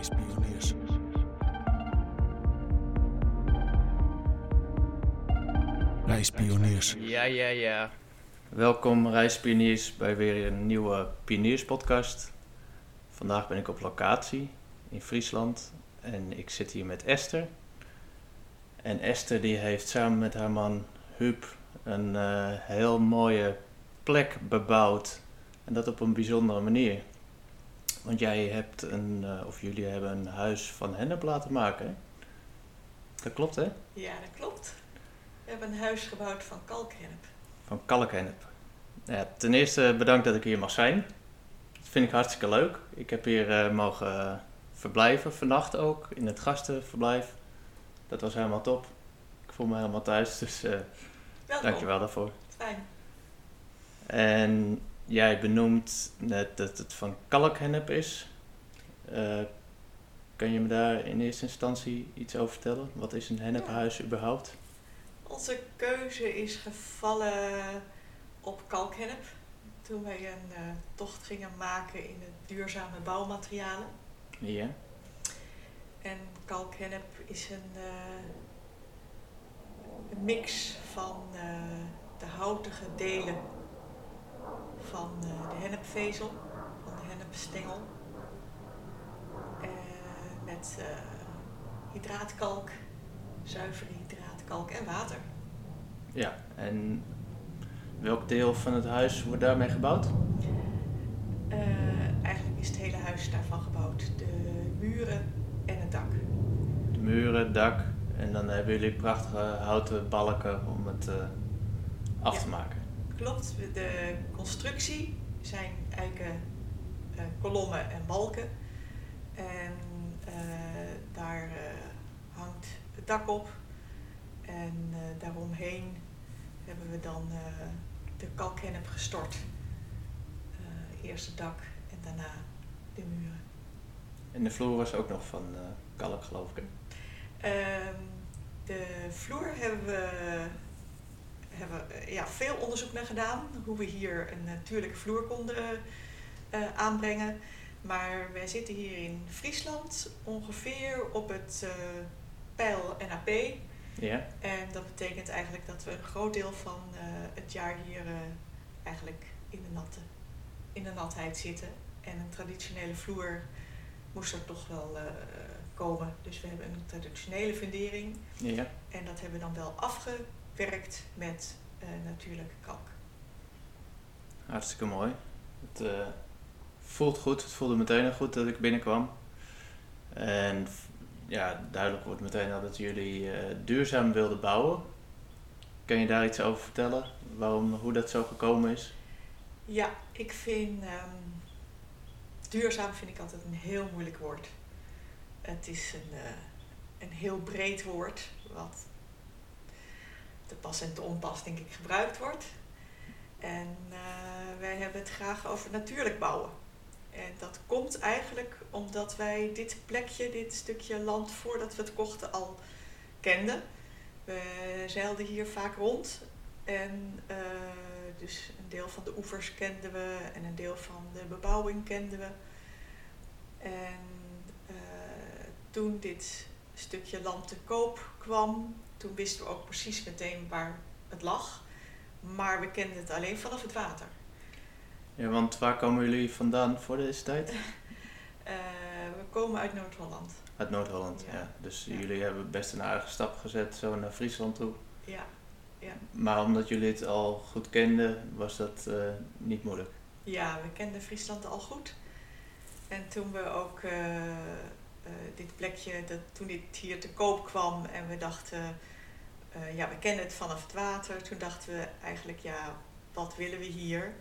Reispioniers. Reispioniers. Ja, ja, ja. Welkom reispioniers bij weer een nieuwe Pionierspodcast. Vandaag ben ik op locatie in Friesland en ik zit hier met Esther. En Esther die heeft samen met haar man Huub een eh, heel mooie plek bebouwd. En dat op een bijzondere manier. Want jij hebt een, eh, of jullie hebben een huis van hennep laten maken. hè? Dat klopt hè? Ja, dat klopt. We hebben een huis gebouwd van kalkhennep. Van kalkhennep. Ja, ten eerste bedankt dat ik hier mag zijn. Dat vind ik hartstikke leuk. Ik heb hier eh, mogen eh, verblijven, vannacht ook, in het gastenverblijf. Dat was helemaal top. Ik voel me helemaal thuis, dus Welkom. dankjewel daarvoor. Fijn. En jij benoemt net dat het van kalkhennep is. Eh, kan je me daar in eerste instantie iets over vertellen? Wat is een hennephuis überhaupt? Onze keuze is gevallen op kalkhennep. Toen wij een eh, tocht gingen maken in de duurzame bouwmaterialen. Ja. En kalkhennep is een, eh, een mix van de houtige delen van eh, de hennepvezel, van de hennepstengel. Eh, met eh, hydraatkalk, zuivere hydraatkalk en water. Ja, en welk deel van het huis wordt daarmee gebouwd? Eigenlijk is het hele huis daarvan gebouwd. De muren en het dak. De muren, het dak en dan hebben jullie prachtige houten balken om het af Ja. te maken. Klopt, de constructie zijn eiken, eh, kolommen en balken. En eh, daar eh, hangt het dak op. En daaromheen hebben we dan de kalkhennep gestort. Eerst het dak en daarna de muren. En de vloer was ook nog van kalk, geloof ik. Ehm, de vloer hebben we, hebben we eh, ja, veel onderzoek naar gedaan. Hoe we hier een natuurlijke vloer konden eh, aanbrengen. Maar wij zitten hier in Friesland ongeveer op het eh, pijl NAP. Ja, En dat betekent eigenlijk dat we een groot deel van het jaar hier eigenlijk in de, natte, in de natheid zitten. En een traditionele vloer moest er toch wel komen. Dus we hebben een traditionele fundering. ja. En dat hebben we dan wel afgewerkt met eh, natuurlijke kalk. hartstikke mooi. Het eh, voelt goed, het voelde meteen al goed dat ik binnenkwam. En ja, duidelijk wordt meteen al dat jullie eh, duurzaam wilden bouwen. Kan je daar iets over vertellen? Waarom, hoe dat zo gekomen is? Ja, ik vind ehm, duurzaam vind ik altijd een heel moeilijk woord. Het is een, een heel breed woord wat te pas en te onpas denk ik gebruikt wordt. En eh, wij hebben het graag over natuurlijk bouwen. En dat komt eigenlijk omdat wij dit plekje, dit stukje land voordat we het kochten al kenden. We zeilden hier vaak rond en eh, dus een deel van de oevers kenden we en een deel van de bebouwing kenden we. En eh, toen dit stukje land te koop kwam, toen wisten we ook precies meteen waar het lag. Maar we kenden het alleen vanaf het water. Ja, want waar komen jullie vandaan voor deze tijd? Eh, we komen uit Noord-Holland. Uit Noord-Holland, ja. Ja. Dus Ja. jullie hebben best een aardige stap gezet zo naar Friesland toe. Ja, Maar omdat jullie het al goed kenden, was dat eh, niet moeilijk. Ja, we kenden Friesland al goed. En toen we ook eh, eh, dit plekje, dat, toen dit hier te koop kwam en we dachten, eh, ja, we kennen het vanaf het water. Toen dachten we eigenlijk, ja, wat willen we hier?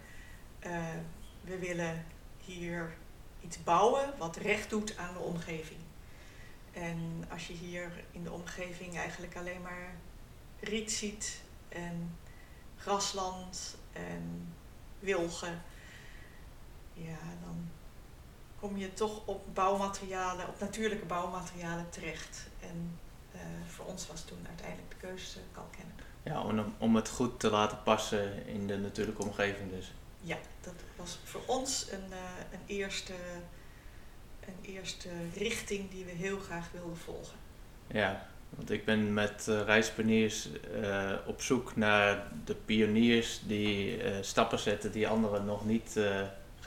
Eh, we willen hier iets bouwen wat recht doet aan de omgeving. En als je hier in de omgeving eigenlijk alleen maar riet ziet en grasland en wilgen, ja, dan kom je toch op bouwmaterialen, op natuurlijke bouwmaterialen terecht. En eh, voor ons was toen uiteindelijk de keuze kalkhennep. Ja, om, om het goed te laten passen in de natuurlijke omgeving dus. Ja, dat was voor ons een, eh, een eerste eh, een eerste richting die we heel graag wilden volgen. Ja, want ik ben met uh, reispaniers uh, op zoek naar de pioniers die uh, stappen zetten die anderen nog niet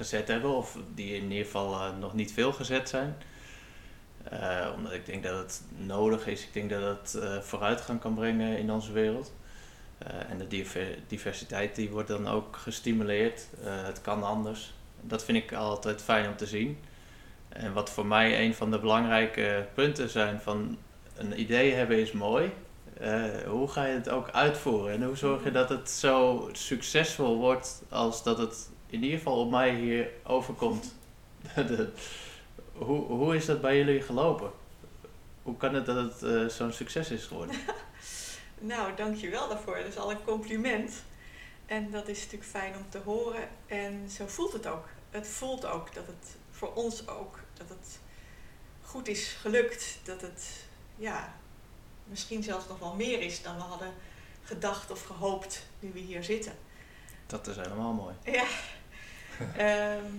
gezet hebben, of die in ieder geval nog niet veel gezet zijn. omdat ik denk dat het nodig is, ik denk dat het vooruitgang kan brengen in onze wereld. en de diversiteit die wordt dan ook gestimuleerd. het kan anders. Dat vind ik altijd fijn om te zien. En wat voor mij een van de belangrijke punten zijn van een idee hebben is mooi. Uh, hoe ga je het ook uitvoeren en hoe zorg je dat het zo succesvol wordt als dat het in ieder geval op mij hier overkomt? hoe, hoe is dat bij jullie gelopen? Hoe kan het dat het uh, zo'n succes is geworden? nou, dankjewel daarvoor. Dat is al een compliment. En dat is natuurlijk fijn om te horen. En zo voelt het ook. Het voelt ook dat het voor ons ook dat het goed is gelukt. Dat het ja, misschien zelfs nog wel meer is dan we hadden gedacht of gehoopt nu we hier zitten. Dat is helemaal mooi. Ja. Ehm,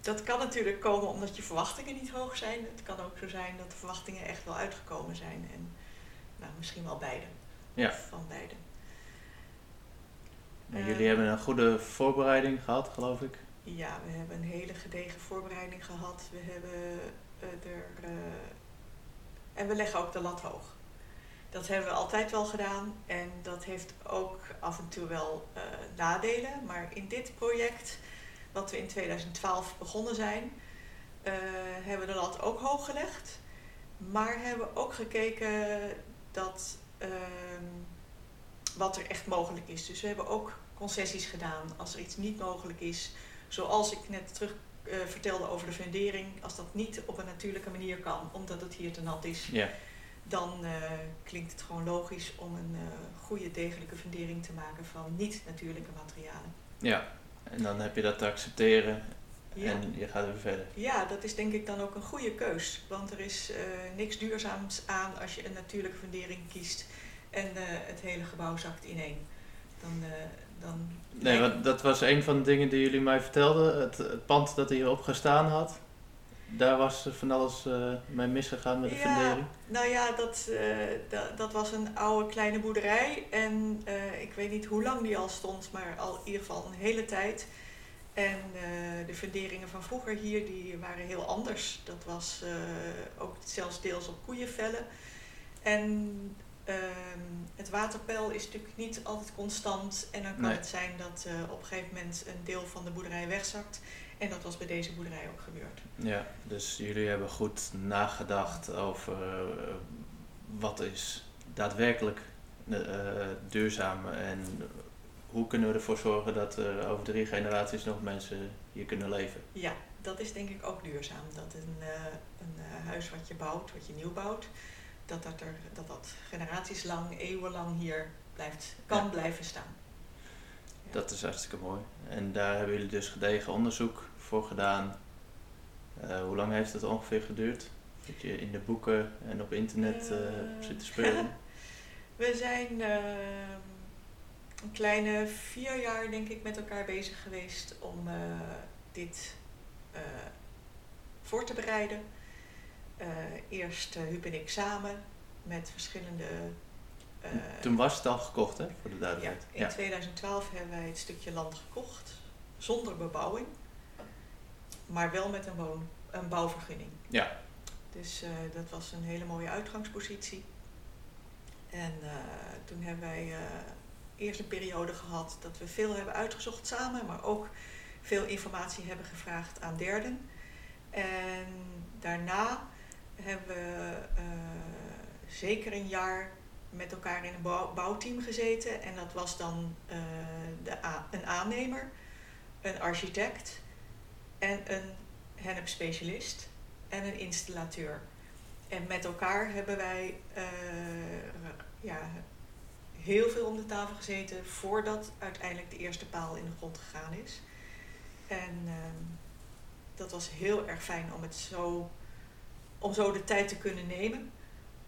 dat kan natuurlijk komen omdat je verwachtingen niet hoog zijn. Het kan ook zo zijn dat de verwachtingen echt wel uitgekomen zijn. En nou, misschien wel beide. Ja. van beide. jullie ehm, hebben een goede voorbereiding gehad, geloof ik. Ja, we hebben een hele gedegen voorbereiding gehad. We hebben uh, er uh, en we leggen ook de lat hoog. Dat hebben we altijd wel gedaan en dat heeft ook af en toe wel uh, nadelen. Maar in dit project, wat we in 2012 begonnen zijn, uh, hebben we de lat ook hoog gelegd. Maar hebben ook gekeken dat, uh, wat er echt mogelijk is. Dus we hebben ook concessies gedaan als er iets niet mogelijk is. Zoals ik net terug uh, vertelde over de fundering, als dat niet op een natuurlijke manier kan, omdat het hier te nat is, ja. dan uh, klinkt het gewoon logisch om een goede, degelijke fundering te maken van niet-natuurlijke materialen. Ja, en dan heb je dat te accepteren ja. en je gaat weer verder. Ja, dat is denk ik dan ook een goede keus, want er is niks duurzaams aan als je een natuurlijke fundering kiest en het hele gebouw zakt ineen. Dan, dan nee, want dat was een van de dingen die jullie mij vertelden. Het, het pand dat hierop gestaan had. Daar was van alles uh, mee misgegaan met de ja, fundering. Nou ja, dat, uh, dat, was een oude kleine boerderij. En uh, ik weet niet hoe lang die al stond, maar al in ieder geval een hele tijd. En de funderingen van vroeger hier die waren heel anders. Dat was ook zelfs deels op koeienvellen. En Ehm, het waterpeil is natuurlijk niet altijd constant. En dan kan het zijn dat op een gegeven moment een deel van de boerderij wegzakt. En dat was bij deze boerderij ook gebeurd. Ja, dus jullie hebben goed nagedacht over uh, wat is daadwerkelijk uh, duurzaam en hoe kunnen we ervoor zorgen dat er over drie generaties nog mensen hier kunnen leven. Ja, dat is denk ik ook duurzaam. Dat een, een huis wat je bouwt, wat je nieuw bouwt, dat dat, er, dat dat generaties lang, eeuwenlang hier blijft, kan blijven staan. Dat is hartstikke mooi. En daar hebben jullie dus gedegen onderzoek voor gedaan. Uh, hoe lang heeft het ongeveer geduurd? Dat je in de boeken en op internet uh, zit te spelen? We zijn een kleine vier jaar, denk ik, met elkaar bezig geweest om dit voor te bereiden. Eerst Huub en ik samen met verschillende. Uh, Toen was het al gekocht, hè, voor de duidelijkheid. Ja, in 2012 hebben wij het stukje land gekocht, zonder bebouwing, maar wel met een, woon, een bouwvergunning. Ja. Dus dat was een hele mooie uitgangspositie. En toen hebben wij eerst een periode gehad dat we veel hebben uitgezocht samen, maar ook veel informatie hebben gevraagd aan derden. En daarna hebben we zeker een jaar met elkaar in een bouwteam gezeten. En dat was dan uh, de een aannemer, een architect en een hennep-specialist en een installateur. En met elkaar hebben wij uh, ja, heel veel om de tafel gezeten voordat uiteindelijk de eerste paal in de grond gegaan is. En ehm, dat was heel erg fijn om het zo om zo de tijd te kunnen nemen.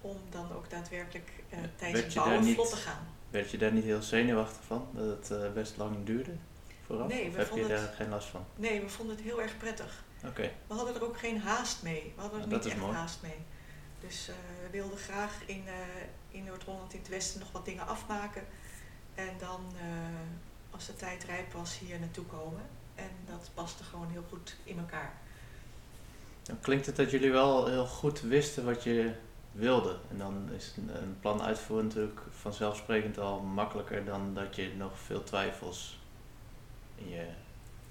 Om dan ook daadwerkelijk uh, tijdens het bouwen vlot te gaan. Werd je daar niet heel zenuwachtig van? Dat het uh, best lang duurde vooraf? Nee, of heb je daar geen last van? Nee, we vonden het heel erg prettig. Oké. We hadden er ook geen haast mee. We hadden er Nou, niet echt mooi. haast mee. Dus eh, we wilden graag in, eh, in Noord-Holland, in het westen, nog wat dingen afmaken. En dan, eh, als de tijd rijp was, hier naartoe komen. En dat paste gewoon heel goed in elkaar. Dan klinkt het dat jullie wel heel goed wisten wat je wilde. En dan is een, plan uitvoeren natuurlijk vanzelfsprekend al makkelijker dan dat je nog veel twijfels in je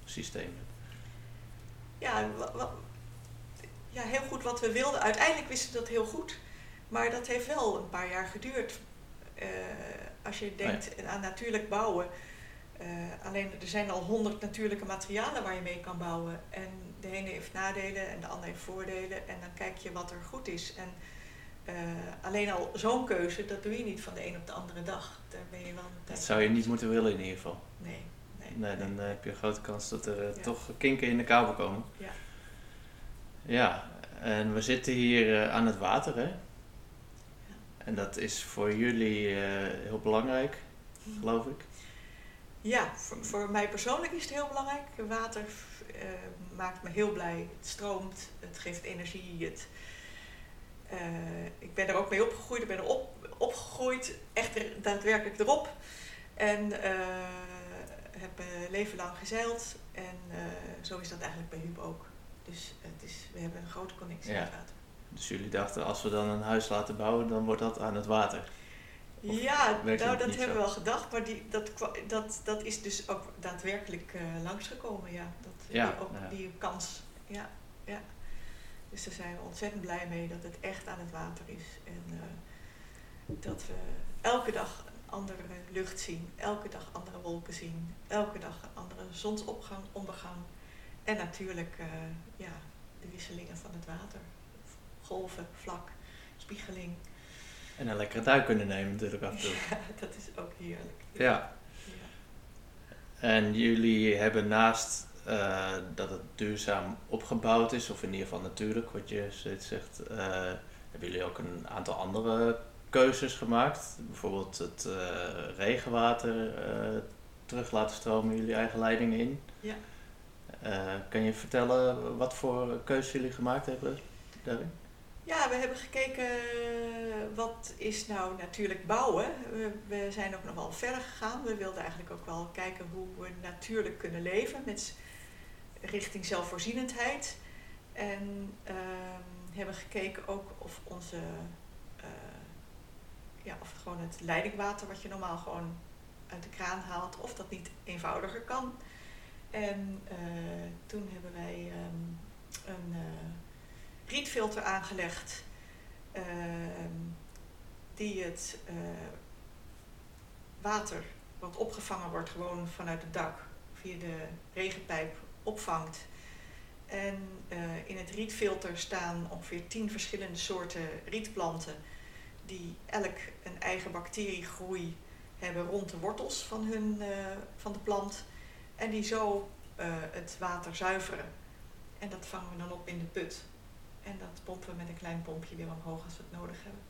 systeem hebt. Ja, ja, heel goed wat we wilden. Uiteindelijk wisten we dat heel goed. Maar dat heeft wel een paar jaar geduurd. Eh, als je denkt aan natuurlijk bouwen. eh, alleen er zijn al honderd natuurlijke materialen waar je mee kan bouwen. En de ene heeft nadelen en de ander heeft voordelen. En dan kijk je wat er goed is. En eh, alleen al zo'n keuze, dat doe je niet van de een op de andere dag. Daar ben je wel Dat zou je niet moeten willen in ieder geval. Nee, nee. Nee, dan eh, heb je een grote kans dat er eh, Ja. toch kinken in de kabel komen. Ja. Ja, en we zitten hier aan het water, hè? En dat is voor jullie heel belangrijk, geloof ik. Ja, voor, voor mij persoonlijk is het heel belangrijk. Water maakt me heel blij. Het stroomt, het geeft energie. Het, eh, ik ben er ook mee opgegroeid. Ik ben erop opgegroeid, echt er, daadwerkelijk erop. En eh, heb mijn leven lang gezeild. En eh, zo is dat eigenlijk bij Huub ook. Dus het is, we hebben een grote connectie Ja. met water. Dus jullie dachten, als we dan een huis laten bouwen, dan wordt dat aan het water. Of Ja, nou, dat hebben zo? we wel gedacht, maar die, dat, dat, dat is dus ook daadwerkelijk langsgekomen, ja. Dat, Ja, die, ook ja. die kans, ja, ja. Dus daar zijn we ontzettend blij mee dat het echt aan het water is. En eh, dat we elke dag een andere lucht zien, elke dag andere wolken zien, elke dag een andere zonsopgang, ondergang. En natuurlijk, eh, ja, de wisselingen van het water. Golven, vlak, spiegeling. En een lekkere duik kunnen nemen natuurlijk af en toe. Ja, dat is ook heerlijk. Ja. Ja. En jullie hebben naast eh, dat het duurzaam opgebouwd is, of in ieder geval natuurlijk, wat je steeds zegt, eh, hebben jullie ook een aantal andere keuzes gemaakt. Bijvoorbeeld het eh, regenwater terug laten stromen jullie eigen leidingen in. Ja. Kan je vertellen wat voor keuzes jullie gemaakt hebben daarin? Ja, we hebben gekeken wat is nou natuurlijk bouwen. We, we zijn ook nog wel verder gegaan. We wilden eigenlijk ook wel kijken hoe we natuurlijk kunnen leven met richting zelfvoorzienendheid. En ehm, hebben gekeken ook of onze eh, ja, of gewoon het leidingwater wat je normaal gewoon uit de kraan haalt, of dat niet eenvoudiger kan. En eh, toen hebben wij ehm, een eh, rietfilter aangelegd ehm, die het water wat opgevangen wordt gewoon vanuit het dak via de regenpijp opvangt. En eh, in het rietfilter staan ongeveer tien verschillende soorten rietplanten die elk een eigen bacteriegroei hebben rond de wortels van, hun, eh, van de plant. En die zo eh, het water zuiveren. En dat vangen we dan op in de put. En dat pompen we met een klein pompje weer omhoog als we het nodig hebben.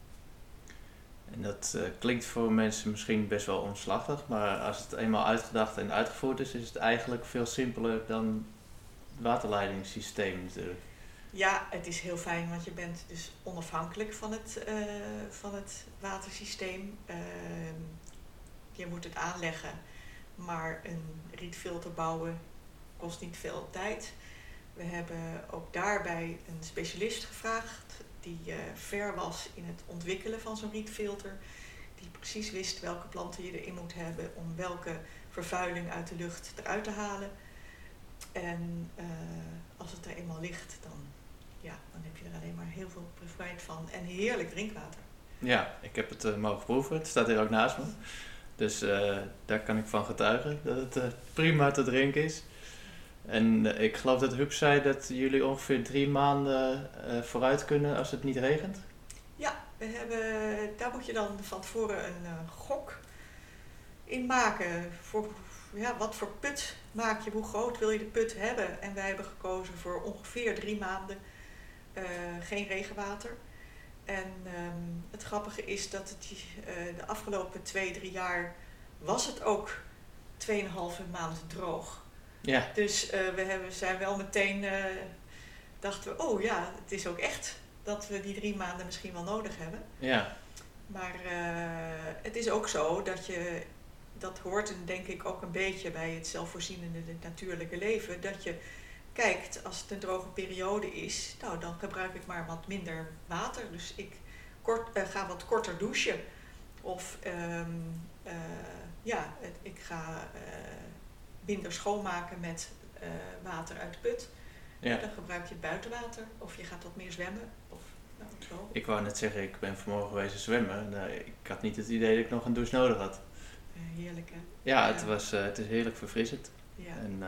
En dat eh, klinkt voor mensen misschien best wel omslachtig, maar als het eenmaal uitgedacht en uitgevoerd is, is het eigenlijk veel simpeler dan het waterleidingssysteem natuurlijk. Ja, het is heel fijn, want je bent dus onafhankelijk van het, eh, van het watersysteem. Ehm, je moet het aanleggen, maar een rietfilter bouwen kost niet veel tijd. We hebben ook daarbij een specialist gevraagd die eh, ver was in het ontwikkelen van zo'n rietfilter. Die precies wist welke planten je erin moet hebben om welke vervuiling uit de lucht eruit te halen. En eh, als het er eenmaal ligt, dan ja, dan heb je er alleen maar heel veel profijt van. En heerlijk drinkwater. Ja, ik heb het eh, mogen proeven. Het staat hier ook naast me. Dus daar kan ik van getuigen dat het prima te drinken is. En eh, ik geloof dat Huub zei dat jullie ongeveer drie maanden eh, vooruit kunnen als het niet regent. Ja, we hebben, daar moet je dan van tevoren een eh, gok in maken. Voor, ja, wat voor put maak je? Hoe groot wil je de put hebben? En wij hebben gekozen voor ongeveer drie maanden geen regenwater. En ehm, het grappige is dat het de afgelopen twee, drie jaar was het ook 2,5 maand droog. Ja, Dus eh, we hebben, zijn wel meteen eh, dachten we, oh ja, het is ook echt dat we die drie maanden misschien wel nodig hebben. Ja, Maar eh, het is ook zo dat je, dat hoort en denk ik ook een beetje bij het zelfvoorzienende het natuurlijke leven, dat je kijkt als het een droge periode is, nou dan gebruik ik maar wat minder water. Dus ik kort, ga wat korter douchen. Of ehm, eh, ja, het- ik ga minder schoonmaken met eh, water uit de put. ja. Dan gebruik je buitenwater. Of je gaat wat meer zwemmen. Of nou, zo. Ik wou net zeggen, ik ben vanmorgen geweest zwemmen. Nou, ik had niet het idee dat ik nog een douche nodig had. Eh, heerlijk hè. Ja, het, Ja. was, eh, het is heerlijk verfrissend. Ja. En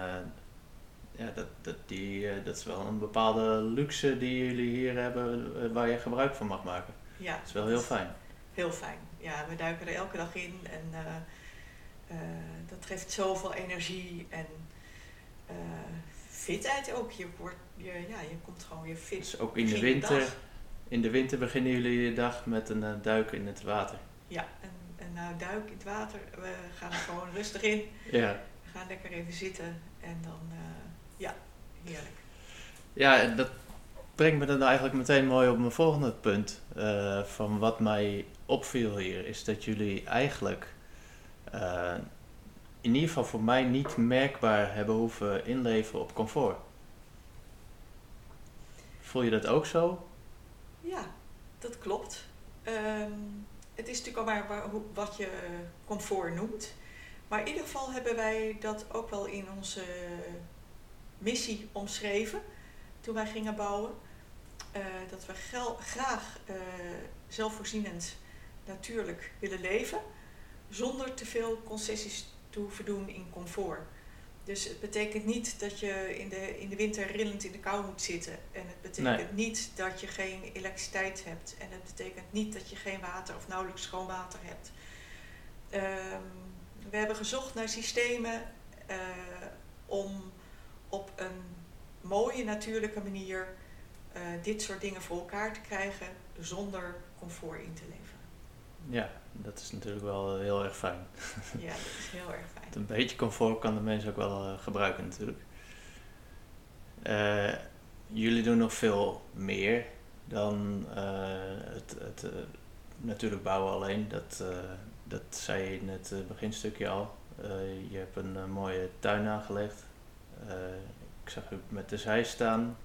ja, dat, dat, die, dat is wel een bepaalde luxe die jullie hier hebben waar je gebruik van mag maken. ja, Dat is wel heel fijn. Heel fijn. Ja, we duiken er elke dag in en eh, dat geeft zoveel energie en eh, fitheid ook. Je, wordt, je, ja, je komt gewoon weer fit. Dus ook in de winter, in de winter beginnen jullie je dag met een eh, duik in het water. Ja, en, en nou duik in het water. We gaan er gewoon rustig in. Ja, We gaan lekker even zitten en dan, ja, heerlijk. ja en dat brengt me dan eigenlijk meteen mooi op mijn volgende punt. van wat mij opviel hier, is dat jullie eigenlijk eh, in ieder geval voor mij niet merkbaar hebben hoeven inleveren op comfort. Voel je dat ook zo? Ja, dat klopt. Ehm, het is natuurlijk al maar wat je comfort noemt. Maar in ieder geval hebben wij dat ook wel in onze missie omschreven toen wij gingen bouwen. Eh, dat we graag eh, zelfvoorzienend natuurlijk willen leven, zonder te veel concessies te hoeven doen in comfort. Dus het betekent niet dat je in de, in de winter rillend in de kou moet zitten. En het betekent Nee. niet dat je geen elektriciteit hebt. En het betekent niet dat je geen water of nauwelijks schoon water hebt. Ehm, we hebben gezocht naar systemen eh, om op een mooie natuurlijke manier eh, dit soort dingen voor elkaar te krijgen zonder comfort in te leveren. Ja, dat is natuurlijk wel heel erg fijn. Ja, dat is heel erg fijn. Een beetje comfort kan de mens ook wel eh, gebruiken natuurlijk. Eh, jullie doen nog veel meer dan eh, het, het natuurlijk bouwen alleen. Dat, dat zei je in het beginstukje al. Je hebt een mooie tuin aangelegd. Ik zag u met de zij staan.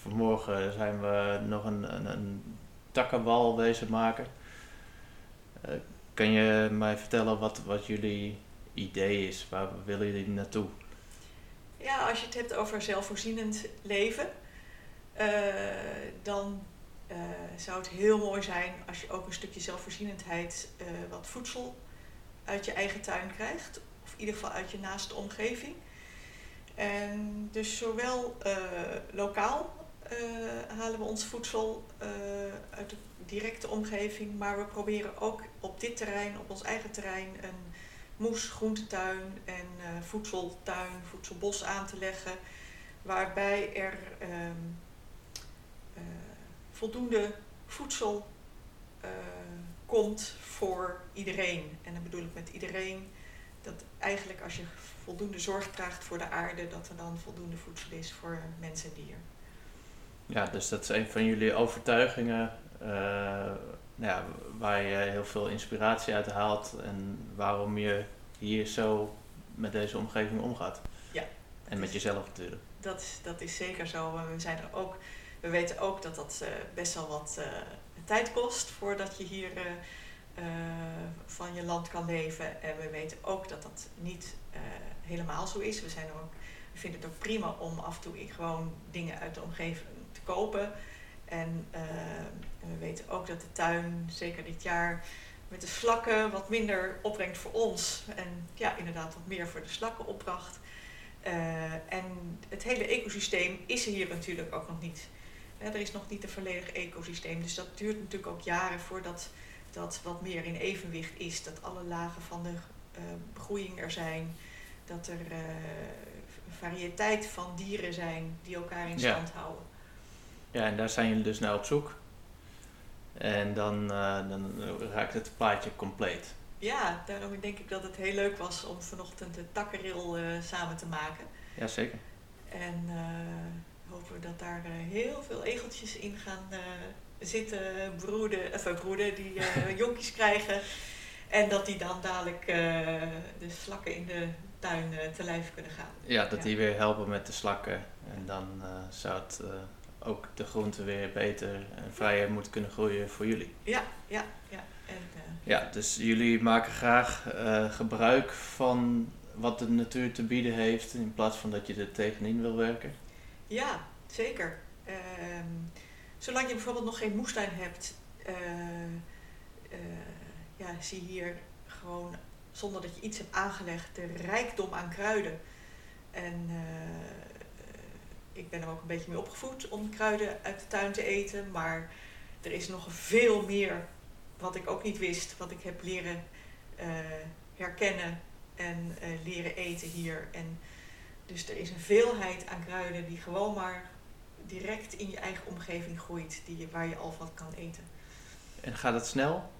Vanmorgen zijn we nog een, een, een takkenwal wezen maken. Eh, kan je mij vertellen wat, wat jullie idee is? Waar willen jullie naartoe? Ja, als je het hebt over zelfvoorzienend leven, eh, dan eh, zou het heel mooi zijn als je ook een stukje zelfvoorzienendheid, wat voedsel uit je eigen tuin krijgt. Of in ieder geval uit je naaste omgeving. En dus zowel lokaal halen we ons voedsel uit de directe omgeving, maar we proberen ook op dit terrein, op ons eigen terrein, een moes, groentetuin en eh, voedseltuin, voedselbos aan te leggen. Waarbij er ehm, eh, voldoende voedsel eh, komt voor iedereen. En dan bedoel ik met iedereen dat eigenlijk als je voldoende zorg draagt voor de aarde, dat er dan voldoende voedsel is voor mens en dier. Ja, dus dat is een van jullie overtuigingen nou ja, waar je heel veel inspiratie uit haalt en waarom je hier zo met deze omgeving omgaat. Ja. En met jezelf natuurlijk. Dat is, dat is zeker zo. We, zijn er ook, we weten ook dat dat eh, best wel wat eh, tijd kost voordat je hier eh, eh, van je land kan leven. En we weten ook dat dat niet eh, helemaal zo is. We, zijn er ook, we vinden het ook prima om af en toe gewoon dingen uit de omgeving te kopen. En eh, en we weten ook dat de tuin, zeker dit jaar, met de slakken wat minder opbrengt voor ons. En ja, inderdaad wat meer voor de slakken opbracht. Eh, en het hele ecosysteem is er hier natuurlijk ook nog niet. Er is nog niet een volledig ecosysteem. Dus dat duurt natuurlijk ook jaren voordat dat wat meer in evenwicht is. Dat alle lagen van de eh, begroeiing er zijn. Dat er variëteit van dieren zijn die elkaar in Ja. stand houden. Ja, en daar zijn jullie dus naar op zoek. En dan, eh, dan raakt het plaatje compleet. Ja, daarom denk ik dat het heel leuk was om vanochtend de takkenrail eh, samen te maken. Jazeker. En eh, hopen we dat daar heel veel egeltjes in gaan zitten broeden, of broeden, die jonkies krijgen. En dat die dan dadelijk de slakken in de tuin te lijf kunnen gaan. Ja, dat die weer helpen met de slakken. En dan zou het ook de groenten weer beter en vrijer moeten kunnen groeien voor jullie. Ja, ja, ja. En, uh, ja, dus jullie maken graag uh, gebruik van wat de natuur te bieden heeft in plaats van dat je er tegenin wil werken? Ja, zeker. Uh, zolang je bijvoorbeeld nog geen moestuin hebt, uh, ja, zie hier gewoon zonder dat je iets hebt aangelegd de rijkdom aan kruiden. En ik ben er ook een beetje mee opgevoed om kruiden uit de tuin te eten. Maar er is nog veel meer wat ik ook niet wist, wat ik heb leren uh, herkennen en uh, leren eten hier. En dus er is een veelheid aan kruiden die gewoon maar direct in je eigen omgeving groeit, die je, waar je al wat kan eten. En gaat het snel?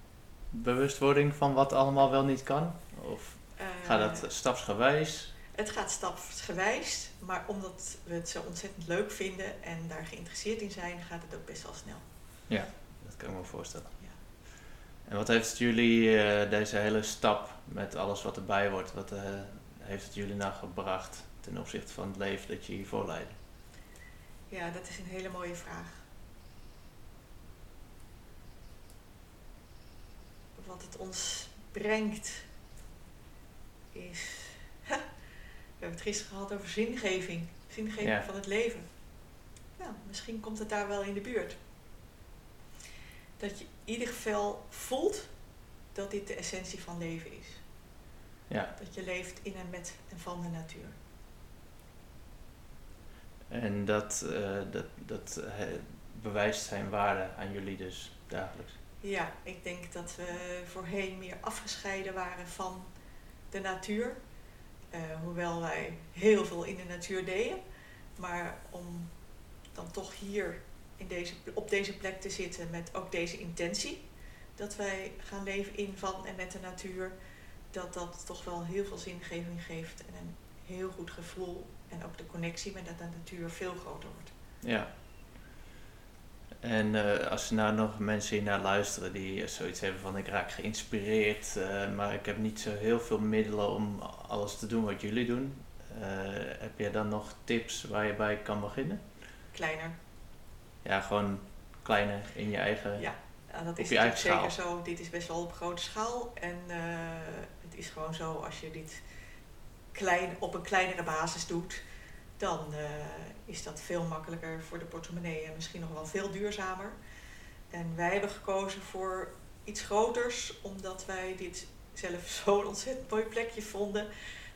Bewustwording van wat allemaal wel niet kan? Of gaat dat stapsgewijs? Het gaat stapsgewijs, maar omdat we het zo ontzettend leuk vinden en daar geïnteresseerd in zijn, gaat het ook best wel snel. Ja, dat kan ik me voorstellen. Ja. En wat heeft jullie uh, deze hele stap met alles wat erbij wordt, wat uh, heeft het jullie nou gebracht ten opzichte van het leven dat je hiervoor leidde? Ja, dat is een hele mooie vraag. Wat het ons brengt is hebben het gisteren gehad over zingeving. Zingeving van het leven. Nou, misschien komt het daar wel in de buurt. Dat je in ieder geval voelt dat dit de essentie van leven is. Ja. Dat je leeft in en met en van de natuur. En dat, uh, dat, dat uh, bewijst zijn waarde aan jullie dus dagelijks? Ja, ik denk dat we voorheen meer afgescheiden waren van de natuur. Uh, hoewel wij heel veel in de natuur deden. Maar om dan toch hier in deze, op deze plek te zitten met ook deze intentie. Dat wij gaan leven in, van en met de natuur. Dat dat toch wel heel veel zingeving geeft en een heel goed gevoel. En ook de connectie met de natuur veel groter wordt. Ja, en uh, als er nou nog mensen hier naar luisteren die zoiets hebben van ik raak geïnspireerd, uh, maar ik heb niet zo heel veel middelen om alles te doen wat jullie doen. Uh, heb je dan nog tips waar je bij kan beginnen? Kleiner. Ja, gewoon kleiner in je eigen. Ja, dat is zeker schaal. zo. Dit is best wel op grote schaal. En het is gewoon zo als je dit klein, op een kleinere basis doet dan uh, is dat veel makkelijker voor de portemonnee en misschien nog wel veel duurzamer. En wij hebben gekozen voor iets groters, omdat wij dit zelf zo'n ontzettend mooi plekje vonden.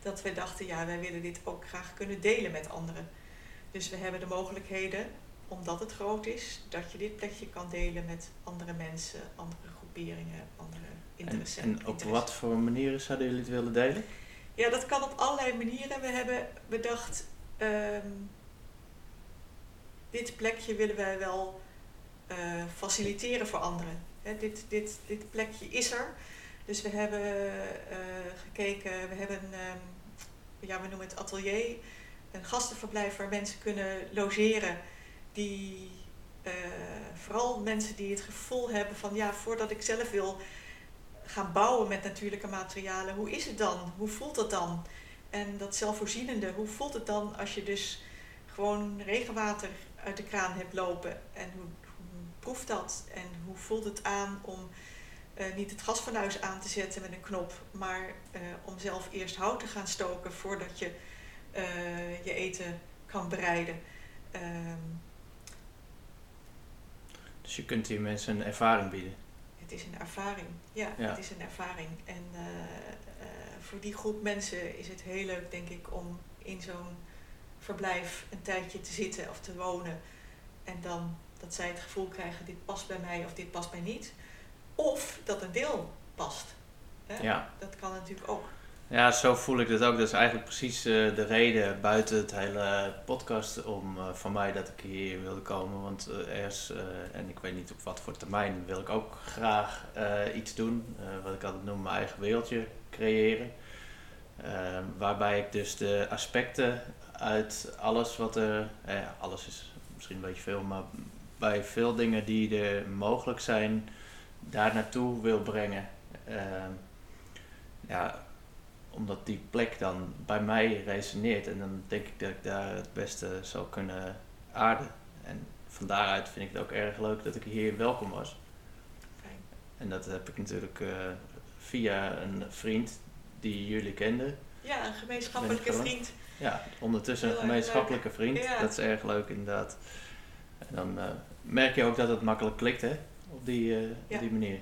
Dat we dachten, ja, wij willen dit ook graag kunnen delen met anderen. Dus we hebben de mogelijkheden, omdat het groot is, dat je dit plekje kan delen met andere mensen, andere groeperingen, andere interessenten. En, en op wat voor manieren zouden jullie het willen delen? Ja, dat kan op allerlei manieren. We hebben bedacht, um, dit plekje willen wij wel uh, faciliteren voor anderen. dit, dit, dit plekje is er. Dus we hebben uh, gekeken, we hebben, um, ja, we noemen het atelier, een gastenverblijf waar mensen kunnen logeren. Die, uh, vooral mensen die het gevoel hebben van, ja, voordat ik zelf wil gaan bouwen met natuurlijke materialen, hoe is het dan? Hoe voelt dat dan? En dat zelfvoorzienende, hoe voelt het dan als je dus gewoon regenwater uit de kraan hebt lopen? En hoe, hoe proeft dat? En hoe voelt het aan om uh, niet het gasfornuis aan te zetten met een knop, maar uh, om zelf eerst hout te gaan stoken voordat je uh, je eten kan bereiden? Um, dus je kunt hier mensen een ervaring bieden? Het is een ervaring, ja, ja. het is een ervaring. En voor die groep mensen is het heel leuk, denk ik, om in zo'n verblijf een tijdje te zitten of te wonen. En dan dat zij het gevoel krijgen, dit past bij mij of dit past mij niet. Of dat een deel past. Hè? Ja. Dat kan natuurlijk ook. Ja, zo voel ik het ook. Dat is eigenlijk precies uh, de reden buiten het hele podcast om uh, van mij dat ik hier wilde komen. Want uh, ergens, en ik weet niet op wat voor termijn, wil ik ook graag iets doen. wat ik altijd noem mijn eigen wereldje creëren. Ehm, waarbij ik dus de aspecten uit alles wat er, eh, ja, alles is misschien een beetje veel, maar bij veel dingen die er mogelijk zijn, daar naartoe wil brengen. Ehm, ja, omdat die plek dan bij mij resoneert en dan denk ik dat ik daar het beste zou kunnen aarden. En van daaruit vind ik het ook erg leuk dat ik hier welkom was. Fijn. En dat heb ik natuurlijk eh, via een vriend die jullie kenden. Ja, een gemeenschappelijke vriend. Ja, ondertussen een gemeenschappelijke vriend. Ja. Dat is erg leuk inderdaad. En dan eh, merk je ook dat het makkelijk klikt hè, op die, eh, Ja. op die manier.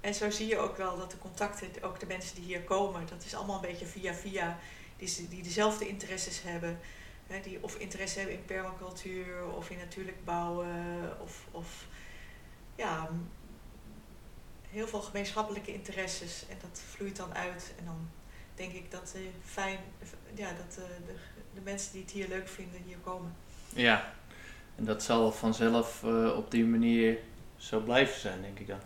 En zo zie je ook wel dat de contacten, ook de mensen die hier komen, dat is allemaal een beetje via via, die, die dezelfde interesses hebben. Hè, die of interesse hebben in permacultuur of in natuurlijk bouwen of, of ja, heel veel gemeenschappelijke interesses. En dat vloeit dan uit. En dan denk ik dat, eh, fijn, ja, dat de, de mensen die het hier leuk vinden hier komen. Ja, en dat zal vanzelf eh, op die manier zo blijven zijn, denk ik dan.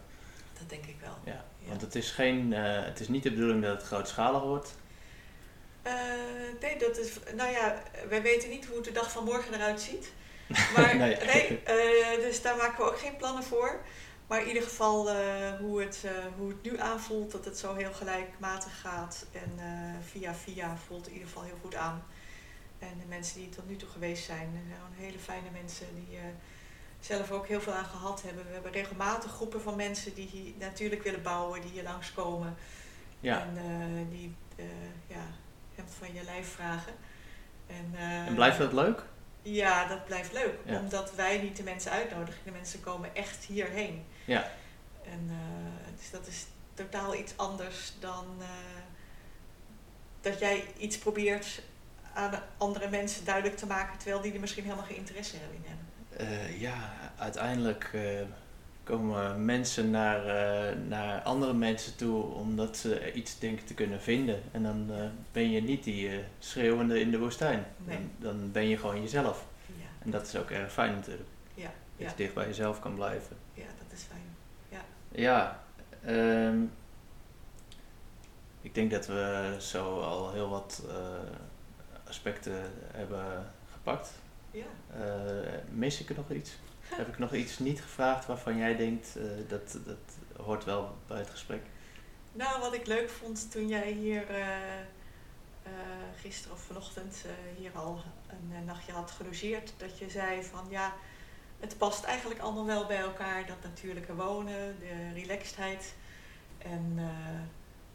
Dat denk ik wel. Ja, Ja. Want het is, geen, eh, het is niet de bedoeling dat het grootschalig wordt. Eh, nee, dat is. Nou ja, wij weten niet hoe de dag van morgen eruit ziet. Maar Nee. nee, eh, dus daar maken we ook geen plannen voor. Maar in ieder geval hoe, het, hoe het nu aanvoelt, dat het zo heel gelijkmatig gaat. En via via voelt in ieder geval heel goed aan. En de mensen die tot nu toe geweest zijn, zijn hele fijne mensen die zelf ook heel veel aan gehad hebben. We hebben regelmatig groepen van mensen die hier natuurlijk willen bouwen, die hier langskomen. Ja, En eh, die eh, ja, hem van je lijf vragen. En, eh, en blijft dat leuk? Ja, dat blijft leuk. Ja. Omdat wij niet de mensen uitnodigen. De mensen komen echt hierheen. Ja. En dus dat is totaal iets anders dan dat jij iets probeert aan andere mensen duidelijk te maken, terwijl die er misschien helemaal geen interesse hebben in hebben. Eh, ja, uiteindelijk eh, komen mensen naar, eh, naar andere mensen toe omdat ze iets denken te kunnen vinden. En dan ben je niet die schreeuwende in de woestijn. Nee. Dan, dan ben je gewoon jezelf. Ja, En dat is ook erg fijn natuurlijk. ja, Dat ja, je dicht bij jezelf kan blijven. ja, dat is fijn. Ja, ehm, ik denk dat we zo al heel wat aspecten hebben gepakt. Ja. Mis ik er nog iets? Heb ik nog iets niet gevraagd waarvan jij denkt eh, dat dat hoort wel bij het gesprek? Nou, wat ik leuk vond toen jij hier eh, gisteren of vanochtend hier al een nachtje had gelogeerd, dat je zei van ja, het past eigenlijk allemaal wel bij elkaar. Dat natuurlijke wonen, de relaxedheid en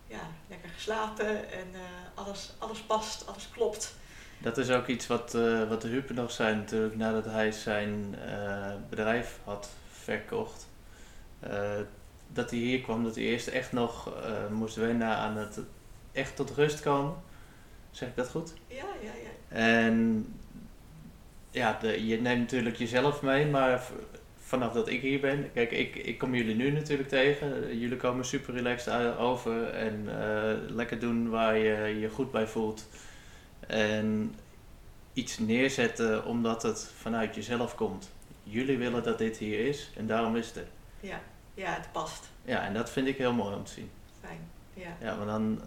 ja, lekker geslapen en alles, alles past, alles klopt. Dat is ook iets wat, eh, wat de Hupen nog zei natuurlijk nadat hij zijn eh, bedrijf had verkocht. Eh, dat hij hier kwam, dat hij eerst echt nog moest wennen aan het echt tot rust komen. Zeg ik dat goed? Ja, ja, ja. En ja, de, je neemt natuurlijk jezelf mee, maar vanaf dat ik hier ben, kijk, ik, ik kom jullie nu natuurlijk tegen. Jullie komen super relaxed over en lekker doen waar je je goed bij voelt. En iets neerzetten omdat het vanuit jezelf komt. Jullie willen dat dit hier is en daarom is het er. Ja, ja, het past. Ja, en dat vind ik heel mooi om te zien. Fijn. Ja, Ja, maar dan,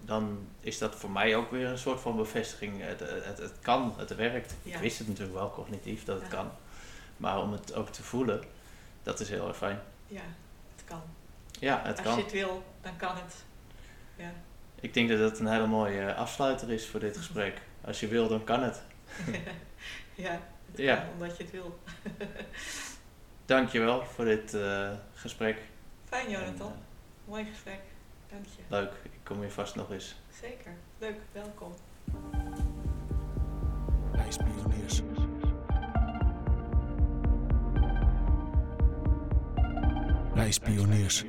dan is dat voor mij ook weer een soort van bevestiging. Het, het, het kan, het werkt. Ja. Ik wist het natuurlijk wel cognitief dat het Ja. kan. Maar om het ook te voelen, dat is heel erg fijn. ja, het kan. Ja, het Als kan. je het wil, dan kan het. Ja. Ik denk dat het een hele mooie eh, afsluiter is voor dit gesprek. Als je wil, dan kan het. ja, het Ja. kan omdat je het wil. Dankjewel voor dit eh, gesprek. Fijn, En, Jonathan. eh, Mooi gesprek. Dank je. leuk, ik kom hier vast nog eens. Zeker. Leuk. Welkom. Ijspioniers. Ijspioniers.